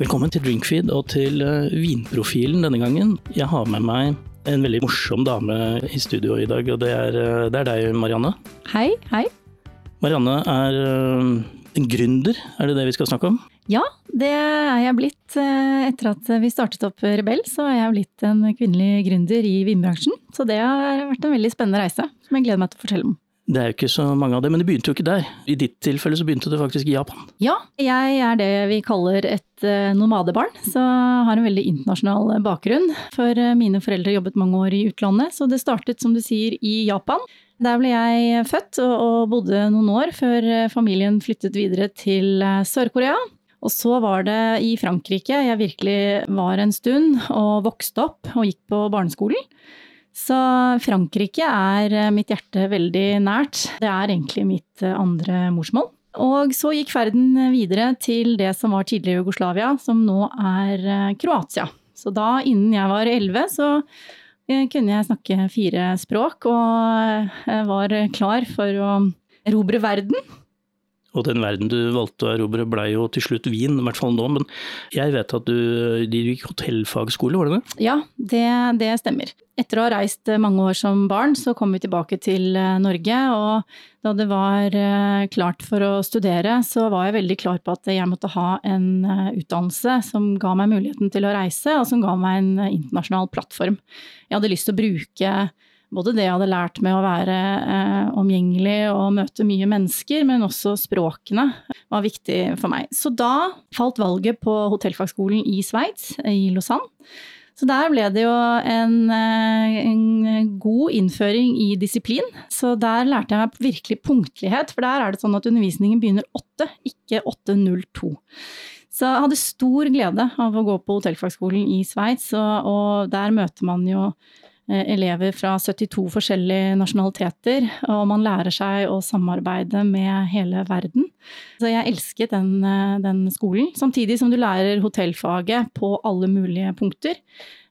Velkommen til Drinkfeed og til uh, Vinprofilen denne gangen. Jeg har med meg en veldig morsom dame i studio i dag, og det er, uh, det er deg, Marianne. Hei, hei. Marianne er uh, en gründer, er det det vi skal snakke om? Ja, det er jeg blitt. Etter at vi startet opp Rebell, så er jeg blitt en kvinnelig gründer i vinbransjen. Så det har vært en veldig spennende reise, som jeg gleder meg til å fortelle om. Det er jo ikke så mange av det, men det begynte jo ikke der. I ditt tilfelle så begynte det faktisk i Japan. Ja, jeg er det vi kaller et eh, nomadebarn, så har en veldig internasjonal bakgrunn. For eh, mine foreldre jobbet mange år i utlandet, så det startet som du sier i Japan. Der ble jeg født og bodde noen år før eh, familien flyttet videre til Sør-Korea. Og så var det i Frankrike jeg virkelig var en stund og vokste opp og gikk på barneskolen. Så Frankrike er eh, mitt hjerte veldig nært. Det er egentlig mitt eh, andre morsmål. Og så gikk ferden videre til det som var tidligere Jugoslavia, som nå er eh, Kroatia. Så da, innen jeg var elleve, så kunne jeg snakke fire språk og var klar for å erobre verden. Og den verden du valgte å erobre ble jo til slutt Wien, i hvert fall nå. Men jeg vet at du du gikk hotellfagskole, var det det? Ja, det, det, stemmer. Etter å ha reist mange år som barn, så kom vi tilbake til eh, Norge. Og da det var eh, klart for å studere, så var jeg veldig klar på at jeg måtte ha en eh, utdannelse som ga meg muligheten til å reise, og som ga meg en internasjonal plattform. Jeg hadde lyst til å bruke både det jeg hadde lært med å være eh, omgjengelig og møte mye mennesker, men også språkene var viktig for meg. Så da falt valget på hotellfagskolen i Sveits, i Lausanne. Så der ble det jo en, eh, en, god innføring i disiplin. Så der lærte jeg meg virkelig punktlighet, for der er det sånn at undervisningen begynner åtte, ikke 8.02. Så jeg hadde stor glede av å gå på hotellfagskolen i Sveits, og, og der møter man jo Eh, elever fra 72 forskjellige nasjonaliteter, og man lærer seg å samarbeide med hele verden. Så jeg elsket den, eh, den skolen, samtidig som du lærer hotellfaget på alle mulige punkter.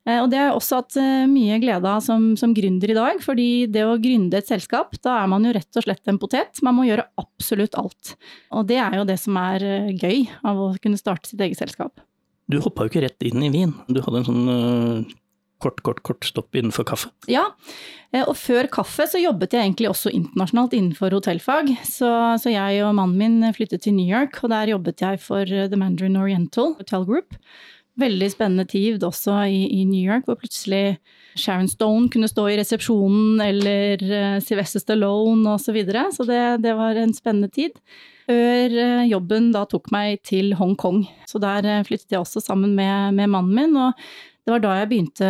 Eh, og det har jeg også hatt mye glede av som, som gründer i dag, fordi det å gründe et selskap, da er man jo rett og slett en potet. Man må gjøre absolutt alt. Og det er jo det som er gøy av å kunne starte sitt eget selskap. Du hoppa jo ikke rett inn i Wien. Du hadde en sånn kort, kort, kort stopp innenfor kaffe? Ja, eh, og før kaffe så jobbet jeg egentlig også internasjonalt innenfor hotellfag. Så, så, jeg og mannen min flyttet til New York, og der jobbet jeg for eh, The Mandarin Oriental Hotel Group. Veldig spennende tid også i, i New York, hvor plutselig Sharon Stone kunne stå i resepsjonen, eller uh, Sylvester Stallone osv. Så, videre. så det, det var en spennende tid. Før jobben da tok meg til Hongkong. Så der flyttet jeg også sammen med, med mannen min. og det var da jeg begynte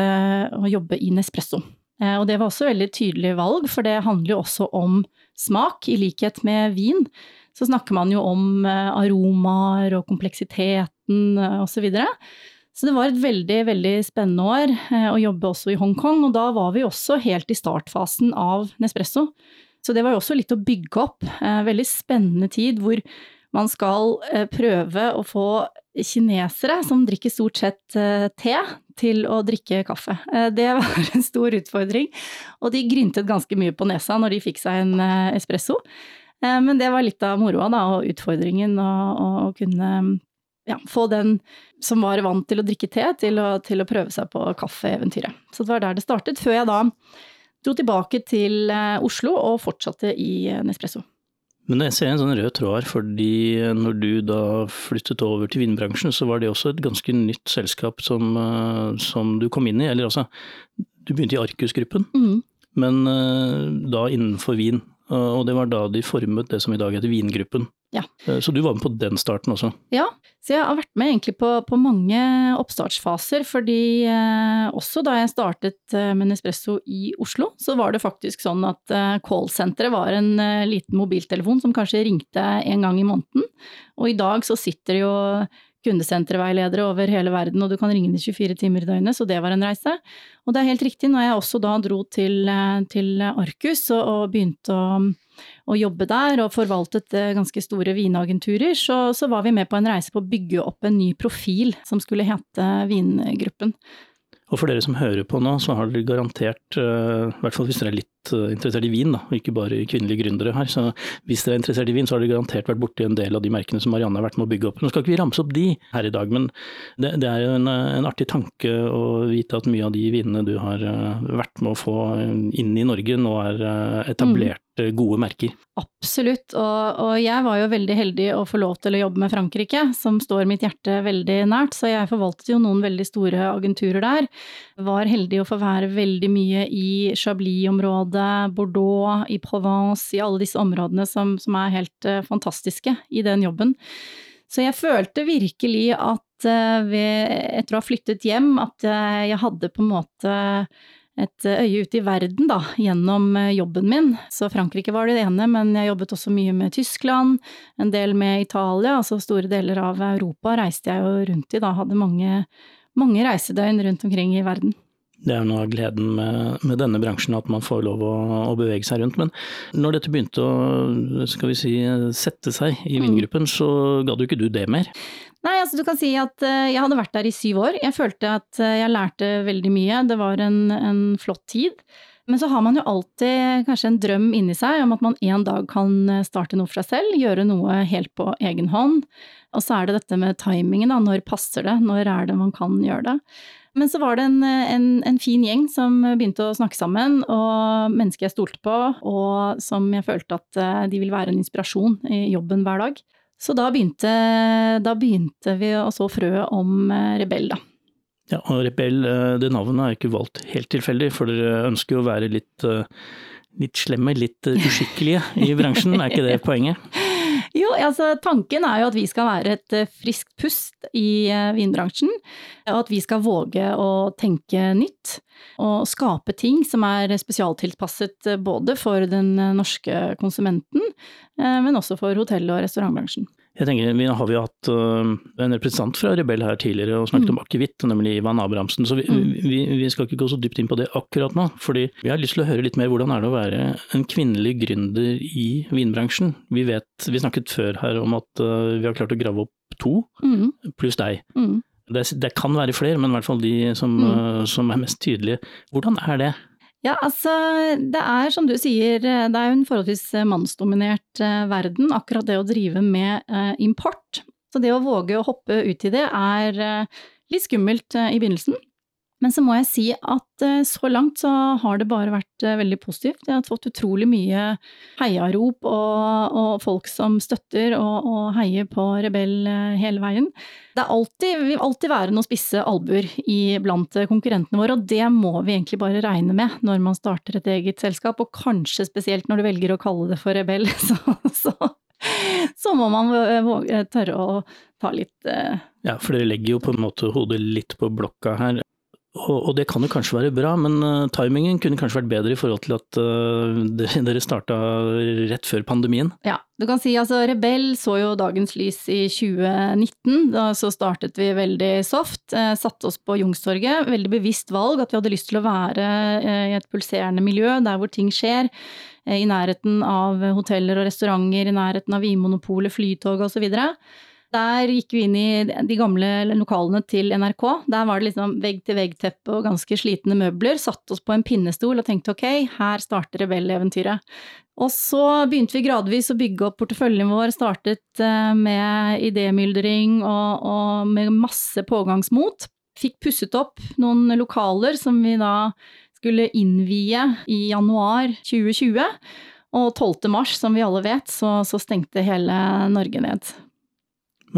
å jobbe i Nespresso. Eh, og det var også et veldig tydelig valg, for det handler jo også om smak, i likhet med vin. Så snakker man jo om eh, aromaer og kompleksiteten eh, osv. Så, det var et veldig, veldig spennende år å jobbe også i Hongkong, og da var vi også helt i startfasen av Nespresso. Så det var jo også litt å bygge opp. Veldig spennende tid hvor man skal prøve å få kinesere som drikker stort sett te, til å drikke kaffe. Eh, det var en stor utfordring, og de gryntet ganske mye på nesa når de fikk seg en eh, espresso. Men det var litt av moroa og utfordringen å kunne ja, få den som var vant til å drikke te, til å, til å prøve seg på kaffeeventyret. Så det var der det startet, før jeg da dro tilbake til Oslo og fortsatte i Nespresso. Men jeg ser en sånn rød tråd her, fordi når du da flyttet over til vinbransjen, så var det også et ganske nytt selskap som, eh, som du kom inn i. Eller altså, du begynte i Arcus-gruppen, mm. men eh, da innenfor vin. Og det var da de formet det som i dag heter Vingruppen. Eh, så du var med på den starten også? Ja, så jeg har vært med egentlig på, på mange oppstartsfaser. Fordi eh, også da jeg startet eh, med Nespresso i Oslo, så var det faktisk sånn at eh, callsenteret var en eh, liten mobiltelefon som kanskje ringte en gang i måneden. Og i dag så sitter jo kundesenterveiledere over hele verden, og du kan ringe dem 24 timer i døgnet, så det var en reise. Og det er helt riktig, når jeg også da dro til, eh, til Arcus og, og begynte å, å, jobbe der og forvaltet eh, ganske store vinagenturer, så, så, var vi med på en reise på å bygge opp en ny profil som skulle hete Vingruppen. Og for dere som hører på nå, så har dere garantert, uh, i hvert fall hvis dere er litt uh, interessert i vin, da, og ikke bare kvinnelige gründere her, så hvis dere er interessert i vin, så har dere garantert vært borti en del av de merkene som Marianne har vært med å bygge opp. Nå skal ikke vi ramse opp de her i dag, men det, det er jo en, en, artig tanke å vite at mye av de vinene du har vært med å få inn i Norge, nå er etablert mm. gode merker. Absolutt, og, og, jeg var jo veldig heldig å få lov til å jobbe med Frankrike, som står mitt hjerte veldig nært, så jeg forvaltet jo noen veldig store agenturer der. Var heldig å få være veldig mye i Chablis-området, Bordeaux, i Provence, i alle disse områdene som, som er helt uh, fantastiske i den jobben. Så jeg følte virkelig at uh, ved, etter å ha flyttet hjem, at jeg hadde på en måte et øye ute i verden da, gjennom jobben min. Så Frankrike var det ene, men jeg jobbet også mye med Tyskland, en del med Italia, altså store deler av Europa reiste jeg jo rundt i da, hadde mange mange reisedøgn rundt omkring i verden. Det er jo noe av gleden med, med, denne bransjen, at man får lov å, å, bevege seg rundt. Men når dette begynte å skal vi si, sette seg i vindgruppen, mm. så ga du ikke du det mer? Nei, altså du kan si at eh, jeg hadde vært der i syv år. Jeg følte at eh, jeg lærte veldig mye. Det var en, en flott tid. Men så har man jo alltid kanskje en drøm inni seg om at man en dag kan eh, starte noe for seg selv, gjøre noe helt på egen hånd. Og så er det dette med timingen, da. Når passer det? Når er det man kan gjøre det? Men så var det en, en, en, fin gjeng som begynte å snakke sammen, og mennesker jeg stolte på, og som jeg følte at eh, de ville være en inspirasjon i jobben hver dag. Så da begynte, da begynte vi å så frøet om eh, Rebell, da. Ja, og Rebell, eh, det navnet er ikke valgt helt tilfeldig, for dere ønsker jo å være litt, litt slemme, litt uskikkelige i bransjen, er ikke det poenget? Jo, altså tanken er jo at vi skal være et eh, friskt pust i eh, vinbransjen. Og at vi skal våge å tenke nytt. Og skape ting som er spesialtilpasset eh, både for den norske konsumenten, men også for hotell- og restaurantbransjen. Jeg tenker, Vi har jo hatt uh, en representant fra Rebell her tidligere og snakket mm. om akevitt, nemlig Ivan Abrahamsen. Så vi, mm. vi, vi, skal ikke gå så dypt inn på det akkurat nå. fordi vi har lyst til å høre litt mer hvordan er det å være en kvinnelig gründer i vinbransjen. Vi vet, vi snakket før her om at uh, vi har klart å grave opp to, mm. pluss deg. Mm. Det, det, kan være flere, men i hvert fall de som, uh, som er mest tydelige. Hvordan er det? Ja, altså det er som du sier, det er jo en forholdsvis mannsdominert eh, verden, akkurat det å drive med eh, import. Så det å våge å hoppe ut i det er eh, litt skummelt i begynnelsen. Men så må jeg si at eh, så langt så har det bare vært eh, veldig positivt. Jeg har fått utrolig mye heiarop og, og folk som støtter og, og, heier på Rebell eh, hele veien. Det alltid, vil alltid være noen spisse albuer blant konkurrentene våre, og det må vi egentlig bare regne med når man starter et eget selskap, og kanskje spesielt når du velger å kalle det for Rebell. Så, så, så må man våge, tørre å ta litt Ja, for dere legger jo på en måte hodet litt på blokka her. Og, og, det kan jo kanskje være bra, men uh, timingen kunne kanskje vært bedre i forhold til at uh, dere starta rett før pandemien? Ja, du kan si altså Rebell så jo dagens lys i 2019. Da så startet vi veldig soft. Uh, satte oss på Youngstorget. Veldig bevisst valg at vi hadde lyst til å være i et pulserende miljø der hvor ting skjer. I nærheten av hoteller og restauranter, i nærheten av Vinmonopolet, Flytoget osv. Der gikk vi inn i de gamle lokalene til NRK. Der var det liksom vegg-til-vegg-teppe og ganske slitne møbler. Satte oss på en pinnestol og tenkte ok, her starter rebelleventyret. Og så begynte vi gradvis å bygge opp porteføljen vår, startet eh, med idémyldring og, og med masse pågangsmot. Fikk pusset opp noen lokaler som vi da skulle innvie i januar 2020. Og 12. mars, som vi alle vet, så, så stengte hele Norge ned.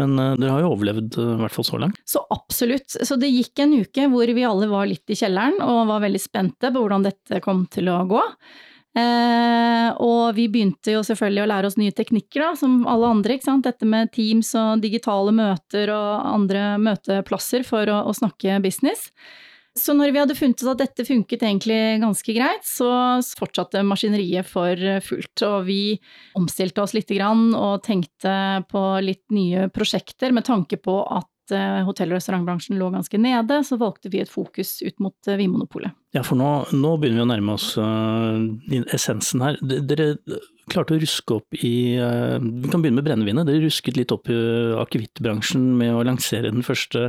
Men uh, dere har jo overlevd, uh, i hvert fall så langt? Så absolutt. Så det gikk en uke hvor vi alle var litt i kjelleren og var veldig spente på hvordan dette kom til å gå. Eh, og vi begynte jo selvfølgelig å lære oss nye teknikker, da, som alle andre. ikke sant? Dette med Teams og digitale møter og andre møteplasser for å, å snakke business. Så når vi hadde funnet ut at dette funket egentlig ganske greit, så fortsatte maskineriet for fullt. Og vi omstilte oss lite grann og tenkte på litt nye prosjekter med tanke på at eh, hotell- og restaurantbransjen lå ganske nede, så valgte vi et fokus ut mot eh, Vinmonopolet. Ja, for nå, nå, begynner vi å nærme oss uh, essensen her. Dere klarte å ruske opp i uh, Vi kan begynne med brennevinet. Dere rusket litt opp i akevittbransjen med å lansere den første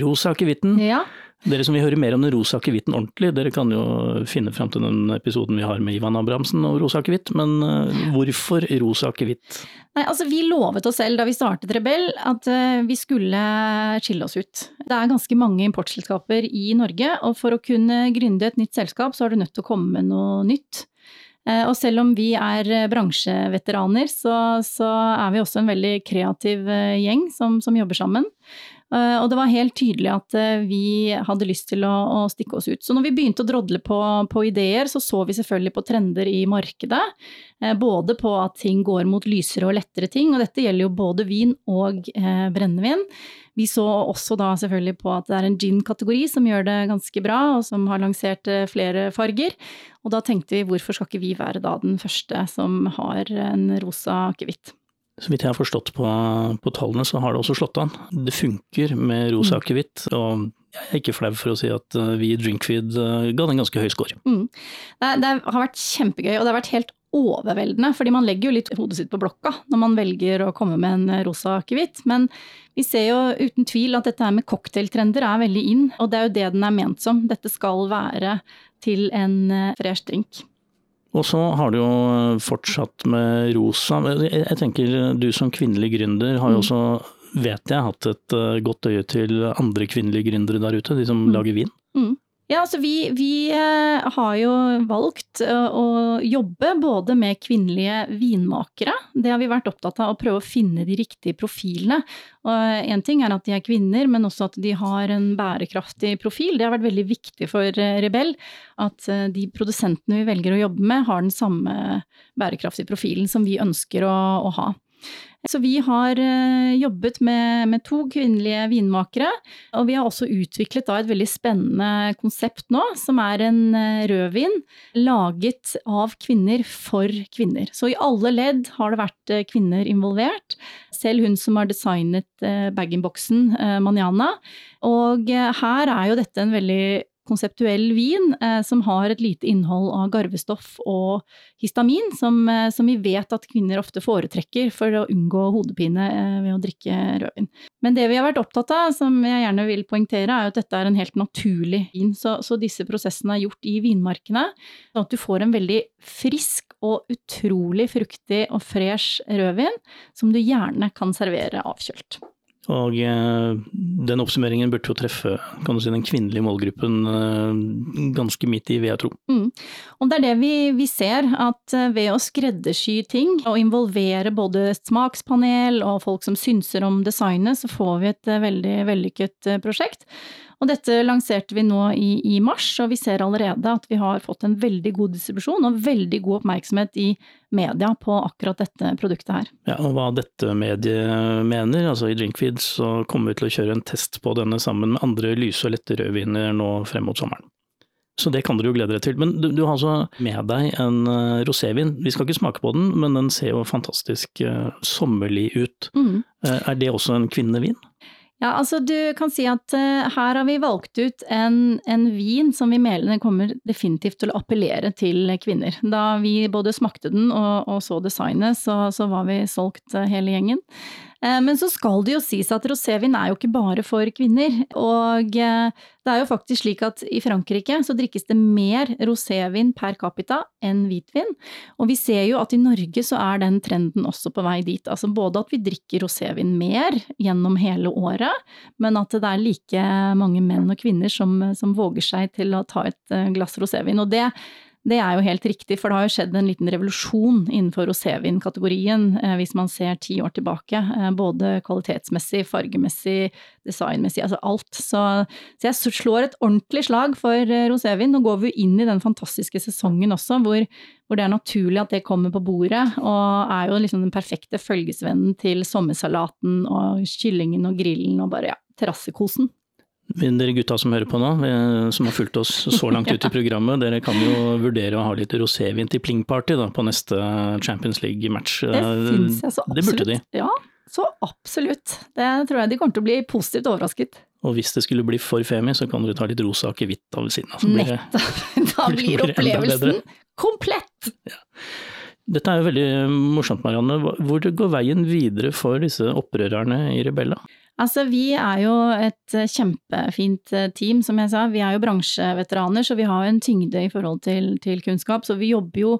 rosa akevitten. Ja. Dere som vil høre mer om den rosa akevitten ordentlig, dere kan jo finne fram til den episoden vi har med Ivan Abrahamsen og rosa akevitt, men uh, hvorfor rosa akevitt? Nei, altså Vi lovet oss selv da vi startet Rebell at uh, vi skulle skille oss ut. Det er ganske mange importselskaper i Norge, og for å kunne gründe et nytt selskap, så er du nødt til å komme med noe nytt. Uh, og selv om vi er bransjeveteraner, så, så, er vi også en veldig kreativ gjeng som, som jobber sammen. Eh, og det var helt tydelig at eh, vi hadde lyst til å, å stikke oss ut. Så når vi begynte å drodle på, på, ideer, så så vi selvfølgelig på trender i markedet. Eh, både på at ting går mot lysere og lettere ting, og dette gjelder jo både vin og eh, brennevin. Vi så også da selvfølgelig på at det er en gin-kategori som gjør det ganske bra, og som har lansert flere farger. Og da tenkte vi hvorfor skal ikke vi være da den første som har en rosa akevitt. Så vidt jeg har forstått på, på, tallene, så har det også slått an. Det funker med rosa mm. akevitt. Og jeg er ikke flau for å si at eh, vi i Drinkfeed eh, ga den ganske høy score. Mm. Det, det, har vært kjempegøy, og det har vært helt overveldende. Fordi man legger jo litt hodet sitt på blokka når man velger å komme med en rosa akevitt. Men vi ser jo uten tvil at dette her med cocktailtrender er veldig inn, og det er jo det den er ment som. Dette skal være til en eh, fresh drink. Og så har du jo fortsatt med rosa. Jeg tenker du som kvinnelig gründer har jo mm. også, vet jeg, hatt et eh, godt øye til andre kvinnelige gründere der ute, de som mm. lager vin. Mm. Ja, altså vi, vi, eh, har jo valgt eh, å jobbe både med kvinnelige vinmakere. Det har vi vært opptatt av, å prøve å finne de riktige profilene. Én ting er at de er kvinner, men også at de har en bærekraftig profil. Det har vært veldig viktig for eh, Rebell at de produsentene vi velger å jobbe med, har den samme bærekraftige profilen som vi ønsker å, å ha. Så vi har eh, jobbet med, med, to kvinnelige vinmakere, og vi har også utviklet et veldig spennende konsept nå, som er en eh, rødvin laget av kvinner for kvinner. Så i alle ledd har det vært eh, kvinner involvert. Selv hun som har designet bag-in-boksen, Manjana. Og her er jo dette en veldig konseptuell vin eh, som har et lite innhold av garvestoff og histamin, som, eh, som, vi vet at kvinner ofte foretrekker for å unngå hodepine eh, ved å drikke rødvin. Men det vi har vært opptatt av, som jeg gjerne vil poengtere, er at dette er en helt naturlig vin. Så, så disse prosessene er gjort i vinmarkene, sånn at du får en veldig frisk og utrolig fruktig og fresh rødvin som du gjerne kan servere avkjølt. Og eh, den oppsummeringen burde jo treffe si, den kvinnelige målgruppen eh, ganske midt i, vil jeg tro. Mm. Og det er det vi, vi, ser, at eh, ved å skreddersy ting og involvere både smakspanel og folk som synser om designet, så får vi et veldig vellykket prosjekt. Og dette lanserte vi nå i, i, mars, og vi ser allerede at vi har fått en veldig god distribusjon og veldig god oppmerksomhet i media på akkurat dette produktet her. Ja, og hva dette mediet mener, altså i Drinkfeed så kommer vi til å kjøre en test på denne sammen med andre lyse og lette rødviner nå frem mot sommeren. Så det kan dere jo glede dere til. Men du, du har altså med deg en uh, rosévin. Vi skal ikke smake på den, men den ser jo fantastisk uh, sommerlig ut. Mm. Uh, er det også en kvinnevin? Ja, altså du kan si at uh, her har vi valgt ut en, en vin som vi mener kommer definitivt til å appellere til kvinner. Da vi både smakte den og, og så designet, så, så, var vi solgt uh, hele gjengen. Eh, men så skal det jo sies at rosévin er jo ikke bare for kvinner. Og eh, det er jo faktisk slik at i Frankrike så drikkes det mer rosévin per capita enn hvitvin. Og vi ser jo at i Norge så er den trenden også på vei dit. Altså både at vi drikker rosévin mer gjennom hele året, men at det er like mange menn og kvinner som, som våger seg til å ta et eh, glass rosévin. Og det det er jo helt riktig, for det har jo skjedd en liten revolusjon innenfor rosévin-kategorien eh, hvis man ser ti år tilbake. Eh, både kvalitetsmessig, fargemessig, designmessig, altså alt. Så, så jeg slår et ordentlig slag for eh, rosévin. Nå går vi jo inn i den fantastiske sesongen også, hvor, hvor, det er naturlig at det kommer på bordet. Og er jo liksom den perfekte følgesvennen til sommersalaten og kyllingen og grillen og bare ja, terrassekosen. Dere gutta som hører på nå, som har fulgt oss så langt ut i programmet, dere kan jo vurdere å ha litt rosévin til plingparty da, på neste Champions League-match. Det syns jeg så absolutt. Det burde de. Ja, så absolutt. Det tror jeg de kommer til å bli positivt overrasket. Og hvis det skulle bli for femi, så kan dere ta litt rosa akevitt av ved siden av. Nettopp! Da blir opplevelsen komplett! Ja. Dette er jo veldig morsomt, Marianne. Hvor går veien videre for disse opprørerne i Rebella? Altså, vi er jo et kjempefint team, som jeg sa. Vi er jo bransjeveteraner, så vi har en tyngde i forhold til, til kunnskap. Så vi jobber jo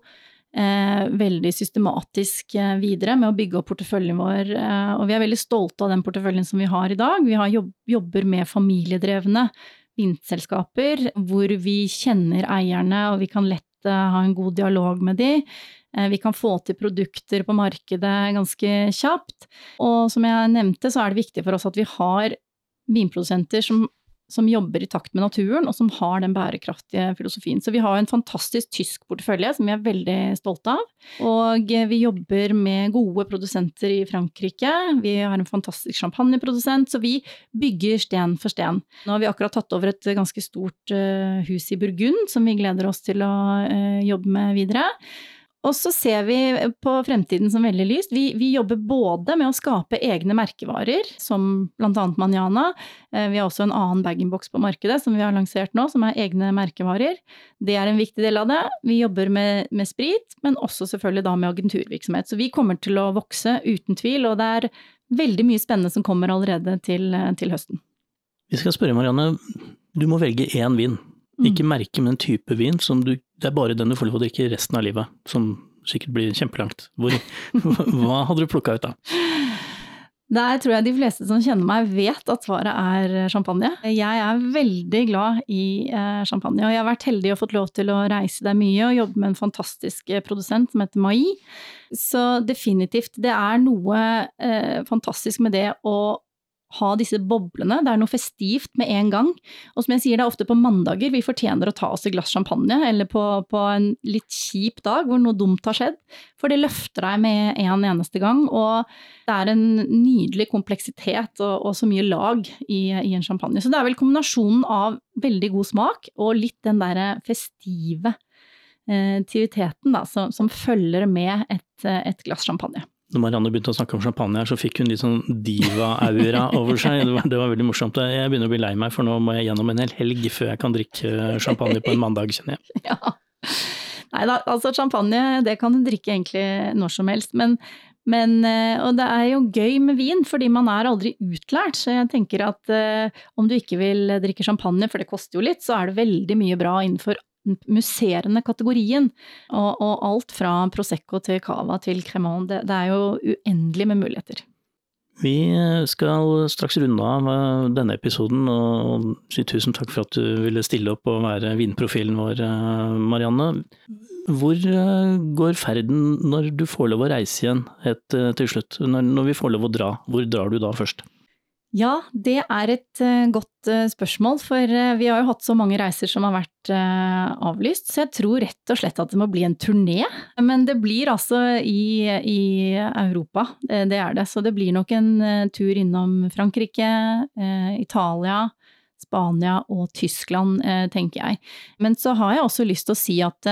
eh, veldig systematisk eh, videre med å bygge opp porteføljen vår. Eh, og vi er veldig stolte av den porteføljen som vi har i dag. Vi jobb, jobber med familiedrevne vindselskaper hvor vi kjenner eierne og vi kan lett ha en god dialog med de. Eh, vi kan få til produkter på markedet ganske kjapt. Og som jeg nevnte, så er det viktig for oss at vi har vinprodusenter som som jobber i takt med naturen, og som har den bærekraftige filosofien. Så vi har en fantastisk tysk portefølje som vi er veldig stolte av. Og vi jobber med gode produsenter i Frankrike. Vi har en fantastisk champagneprodusent, så vi bygger sten for sten. Nå har vi akkurat tatt over et ganske stort eh, hus i Burgund som vi gleder oss til å eh, jobbe med videre. Og så ser vi på fremtiden som veldig lyst. Vi, vi, jobber både med å skape egne merkevarer, som annet Manjana. Eh, vi har også en annen bag-in-box på markedet som vi har lansert nå, som er egne merkevarer. Det er en viktig del av det. Vi jobber med, med sprit, men også selvfølgelig da med agenturvirksomhet. Så vi kommer til å vokse uten tvil, og det er veldig mye spennende som kommer allerede til, til høsten. Vi skal spørre Marianne, du må velge én vin. Mm. Ikke merke, men en type vin som du Det er bare den du får lov å drikke resten av livet. Som sikkert blir kjempelangt. Hvor, hva hadde du plukka ut da? Der tror jeg de fleste som kjenner meg vet at svaret er champagne. Jeg er veldig glad i eh, champagne, og jeg har vært heldig og fått lov til å reise der mye og jobbe med en fantastisk produsent som heter Mai. Så definitivt, det er noe eh, fantastisk med det å ha disse boblene. Det er noe festivt med en gang. Og som jeg sier, det er ofte på mandager vi fortjener å ta oss et glass champagne, eller på, på, en litt kjip dag hvor noe dumt har skjedd. For det løfter deg med en eneste gang. Og det er en nydelig kompleksitet og, og så mye lag i, i, en champagne. Så det er vel kombinasjonen av veldig god smak og litt den derre festive eh, aktiviteten da, som, som, følger med et, et glass champagne når Marianne begynte å snakke om champagne her, så fikk hun litt sånn diva-aura over seg. Det var, det var, veldig morsomt. Jeg begynner å bli lei meg, for nå må jeg gjennom en hel helg før jeg kan drikke champagne på en mandag, kjenner jeg. Ja. Nei da, altså champagne det kan du drikke egentlig når som helst. Men, men, eh, og det er jo gøy med vin, fordi man er aldri utlært. Så jeg tenker at uh, om du ikke vil drikke champagne, for det koster jo litt, så er det veldig mye bra innenfor musserende kategorien. Og, og, alt fra Prosecco til Cava til Cremant, det, det er jo uendelig med muligheter. Vi skal straks runde av eh, denne episoden og si tusen takk for at du ville stille opp og være vinprofilen vår, eh, Marianne. Hvor eh, går ferden når du får lov å reise igjen til slutt? Når vi får lov å dra, hvor drar du da først? Ja, det er et uh, godt uh, spørsmål, for uh, vi har jo hatt så mange reiser som har vært avlyst, så jeg tror rett og slett at det må bli en turné. Men det blir altså i, i Europa, det, er det. Så det blir nok en tur innom Frankrike, Italia, Spania og Tyskland, tenker jeg. Men så har jeg også lyst til å si at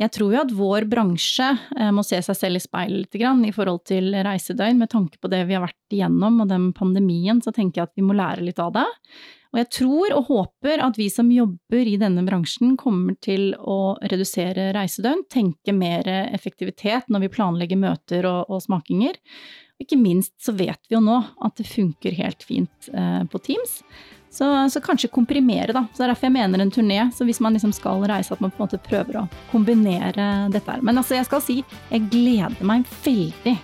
jeg tror jo at vår bransje eh, må se seg selv i speilet litt grann, i forhold til reisedøgn. Med tanke på det vi har vært igjennom og den pandemien, så tenker jeg at vi må lære litt av det. Og jeg tror og håper at vi som jobber i denne bransjen kommer til å redusere reisedøgn, tenke mer effektivitet når vi planlegger møter og, og smakinger. Ikke minst så vet vi jo nå at det funker helt fint eh, på Teams. Så, så, kanskje komprimere, da. Så Det er derfor jeg mener en turné. Så hvis man liksom skal reise, at man på en måte prøver å kombinere dette her. Men altså, jeg skal si, jeg gleder meg veldig.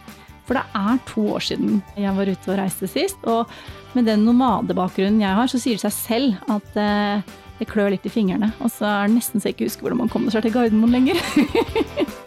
For det er to år siden jeg var ute og reiste sist. Og med den nomadebakgrunnen jeg har, så sier det seg selv at eh, det klør litt i fingrene. Og så er det nesten så jeg ikke husker hvordan man kommer seg til Gardermoen lenger.